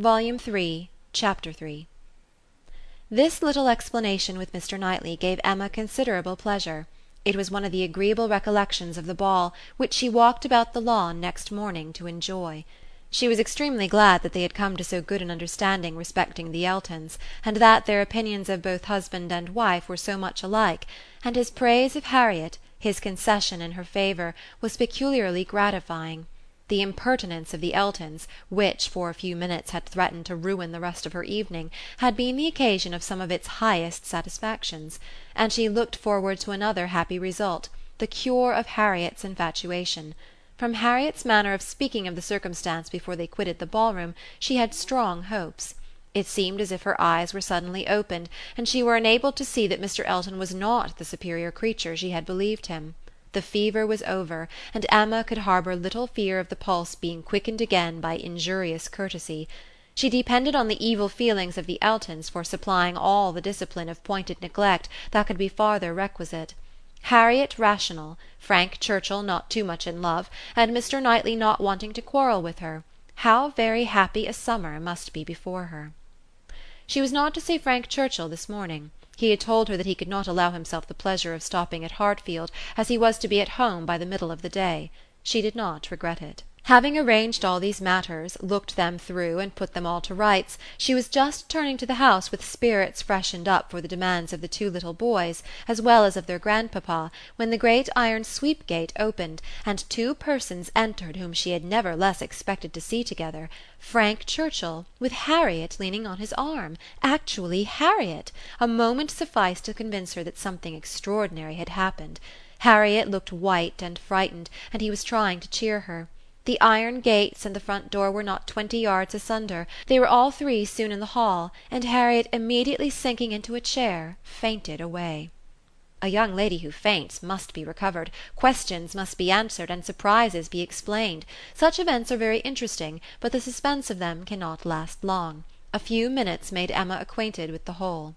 Volume Three, Chapter III This little explanation with Mr. Knightley gave Emma considerable pleasure; it was one of the agreeable recollections of the ball which she walked about the lawn next morning to enjoy. She was extremely glad that they had come to so good an understanding respecting the Eltons, and that their opinions of both husband and wife were so much alike; and his praise of Harriet, his concession in her favour, was peculiarly gratifying. The impertinence of the Eltons, which for a few minutes had threatened to ruin the rest of her evening, had been the occasion of some of its highest satisfactions; and she looked forward to another happy result, the cure of Harriet's infatuation. From Harriet's manner of speaking of the circumstance before they quitted the ball room she had strong hopes. It seemed as if her eyes were suddenly opened, and she were enabled to see that Mr. Elton was not the superior creature she had believed him. The fever was over, and Emma could harbour little fear of the pulse being quickened again by injurious courtesy. She depended on the evil feelings of the Eltons for supplying all the discipline of pointed neglect that could be farther requisite. Harriet rational, Frank Churchill not too much in love, and Mr. Knightley not wanting to quarrel with her, how very happy a summer must be before her! She was not to see Frank Churchill this morning. He had told her that he could not allow himself the pleasure of stopping at Hartfield, as he was to be at home by the middle of the day. She did not regret it. Having arranged all these matters, looked them through and put them all to rights, she was just turning to the house with spirits freshened up for the demands of the two little boys, as well as of their grandpapa, when the great iron sweep gate opened, and two persons entered whom she had never less expected to see together Frank Churchill, with Harriet leaning on his arm actually Harriet! A moment sufficed to convince her that something extraordinary had happened. Harriet looked white and frightened, and he was trying to cheer her. The iron gates and the front door were not twenty yards asunder; they were all three soon in the hall, and Harriet immediately sinking into a chair fainted away. A young lady who faints must be recovered, questions must be answered, and surprises be explained. Such events are very interesting, but the suspense of them cannot last long. A few minutes made Emma acquainted with the whole.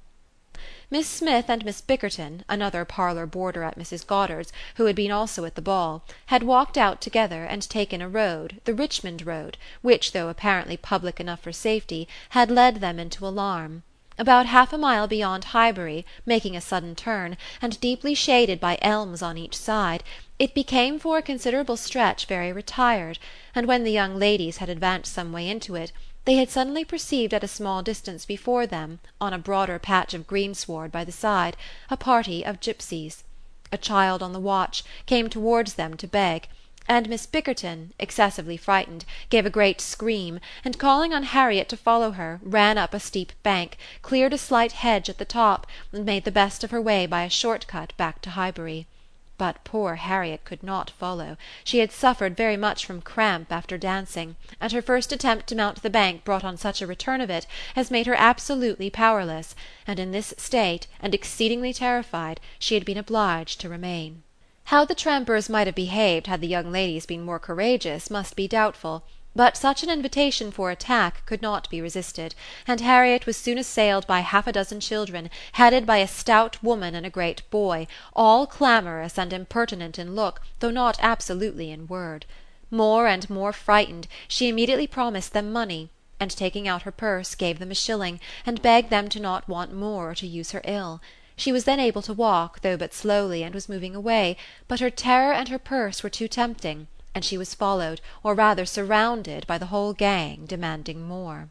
Miss Smith and Miss Bickerton, another parlour boarder at Mrs. Goddard's, who had been also at the ball, had walked out together, and taken a road, the Richmond road, which, though apparently public enough for safety, had led them into alarm. About half a mile beyond Highbury, making a sudden turn, and deeply shaded by elms on each side, it became for a considerable stretch very retired, and when the young ladies had advanced some way into it they had suddenly perceived at a small distance before them, on a broader patch of greensward by the side, a party of gipsies. A child on the watch came towards them to beg, and Miss Bickerton, excessively frightened, gave a great scream, and calling on Harriet to follow her, ran up a steep bank, cleared a slight hedge at the top, and made the best of her way by a short cut back to Highbury. But poor Harriet could not follow; she had suffered very much from cramp after dancing, and her first attempt to mount the bank brought on such a return of it as made her absolutely powerless, and in this state, and exceedingly terrified, she had been obliged to remain. How the trampers might have behaved had the young ladies been more courageous must be doubtful. But such an invitation for attack could not be resisted, and Harriet was soon assailed by half a dozen children, headed by a stout woman and a great boy, all clamorous and impertinent in look, though not absolutely in word. More and more frightened, she immediately promised them money, and taking out her purse, gave them a shilling, and begged them to not want more or to use her ill. She was then able to walk, though but slowly, and was moving away, but her terror and her purse were too tempting and she was followed, or rather surrounded, by the whole gang, demanding more.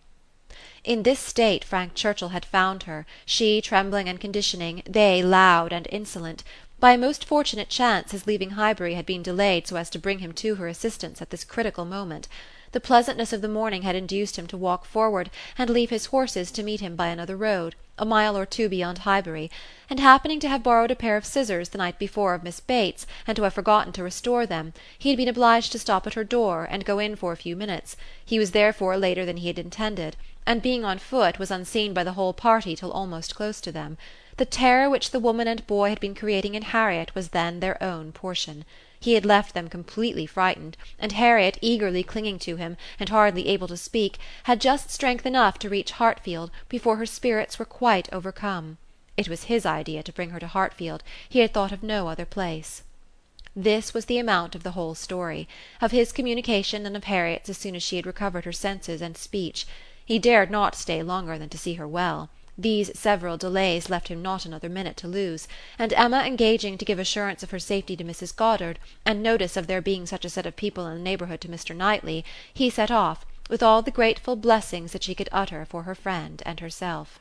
In this state Frank Churchill had found her, she trembling and conditioning, they loud and insolent. By a most fortunate chance his leaving Highbury had been delayed so as to bring him to her assistance at this critical moment. The pleasantness of the morning had induced him to walk forward, and leave his horses to meet him by another road, a mile or two beyond Highbury; and happening to have borrowed a pair of scissors the night before of Miss Bates, and to have forgotten to restore them, he had been obliged to stop at her door, and go in for a few minutes; he was therefore later than he had intended, and being on foot was unseen by the whole party till almost close to them. The terror which the woman and boy had been creating in Harriet was then their own portion. He had left them completely frightened, and Harriet, eagerly clinging to him, and hardly able to speak, had just strength enough to reach Hartfield before her spirits were quite overcome. It was his idea to bring her to Hartfield; he had thought of no other place. This was the amount of the whole story; of his communication and of Harriet's as soon as she had recovered her senses and speech. He dared not stay longer than to see her well. These several delays left him not another minute to lose; and Emma engaging to give assurance of her safety to Mrs Goddard, and notice of there being such a set of people in the neighbourhood to Mr Knightley, he set off, with all the grateful blessings that she could utter for her friend and herself.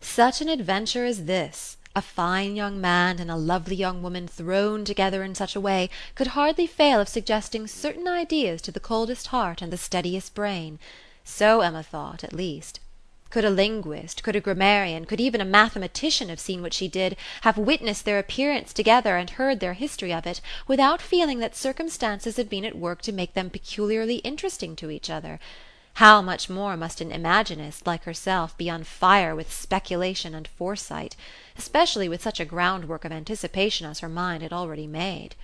Such an adventure as this! A fine young man and a lovely young woman thrown together in such a way could hardly fail of suggesting certain ideas to the coldest heart and the steadiest brain. So Emma thought, at least. Could a linguist, could a grammarian, could even a mathematician have seen what she did, have witnessed their appearance together and heard their history of it, without feeling that circumstances had been at work to make them peculiarly interesting to each other? How much more must an Imaginist, like herself, be on fire with speculation and foresight, especially with such a groundwork of anticipation as her mind had already made?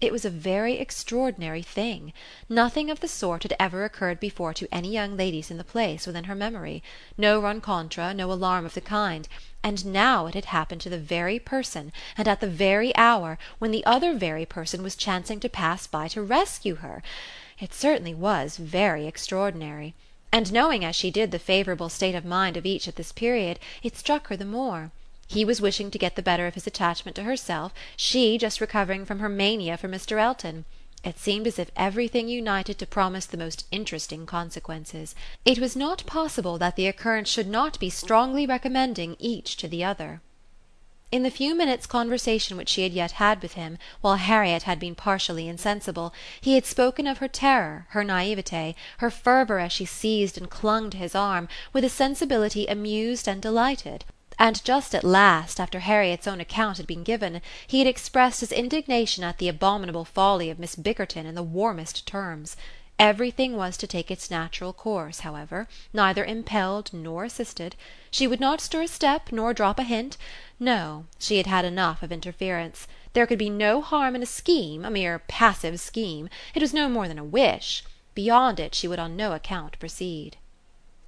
It was a very extraordinary thing. Nothing of the sort had ever occurred before to any young ladies in the place within her memory no rencontre, no alarm of the kind; and now it had happened to the very person, and at the very hour, when the other very person was chancing to pass by to rescue her. It certainly was very extraordinary; and knowing as she did the favourable state of mind of each at this period, it struck her the more. He was wishing to get the better of his attachment to herself, she just recovering from her mania for Mr. Elton. It seemed as if everything united to promise the most interesting consequences. It was not possible that the occurrence should not be strongly recommending each to the other. In the few minutes' conversation which she had yet had with him, while Harriet had been partially insensible, he had spoken of her terror, her naivete, her fervour as she seized and clung to his arm, with a sensibility amused and delighted; and just at last, after Harriet's own account had been given, he had expressed his indignation at the abominable folly of Miss Bickerton in the warmest terms. Everything was to take its natural course, however, neither impelled nor assisted. She would not stir a step nor drop a hint. No, she had had enough of interference. There could be no harm in a scheme, a mere passive scheme; it was no more than a wish. Beyond it she would on no account proceed.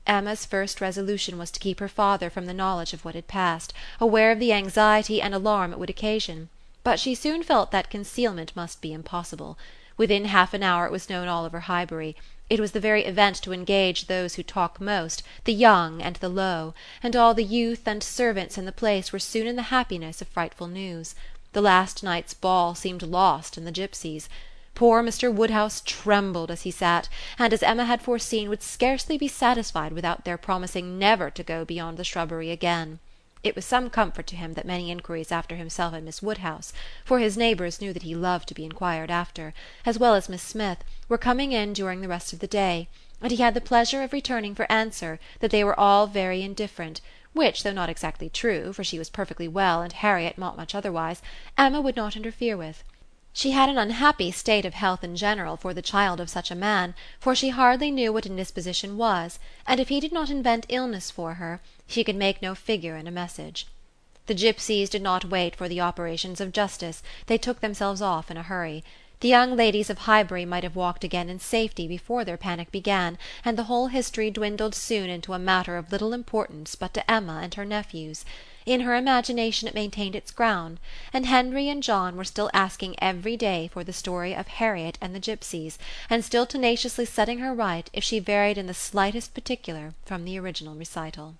Emma's first resolution was to keep her father from the knowledge of what had passed, aware of the anxiety and alarm it would occasion; but she soon felt that concealment must be impossible. Within half an hour it was known all over Highbury. It was the very event to engage those who talk most, the young and the low; and all the youth and servants in the place were soon in the happiness of frightful news. The last night's ball seemed lost in the gipsies. Poor Mr. Woodhouse trembled as he sat, and, as Emma had foreseen, would scarcely be satisfied without their promising never to go beyond the shrubbery again. It was some comfort to him that many inquiries after himself and Miss Woodhouse for his neighbours knew that he loved to be inquired after as well as Miss Smith, were coming in during the rest of the day; and he had the pleasure of returning for answer that they were all very indifferent, which, though not exactly true, for she was perfectly well and Harriet not much otherwise, Emma would not interfere with. She had an unhappy state of health in general for the child of such a man, for she hardly knew what indisposition was, and if he did not invent illness for her, she could make no figure in a message. The gipsies did not wait for the operations of justice, they took themselves off in a hurry. The young ladies of Highbury might have walked again in safety before their panic began, and the whole history dwindled soon into a matter of little importance but to Emma and her nephews. In her imagination it maintained its ground, and Henry and John were still asking every day for the story of Harriet and the gipsies, and still tenaciously setting her right if she varied in the slightest particular from the original recital.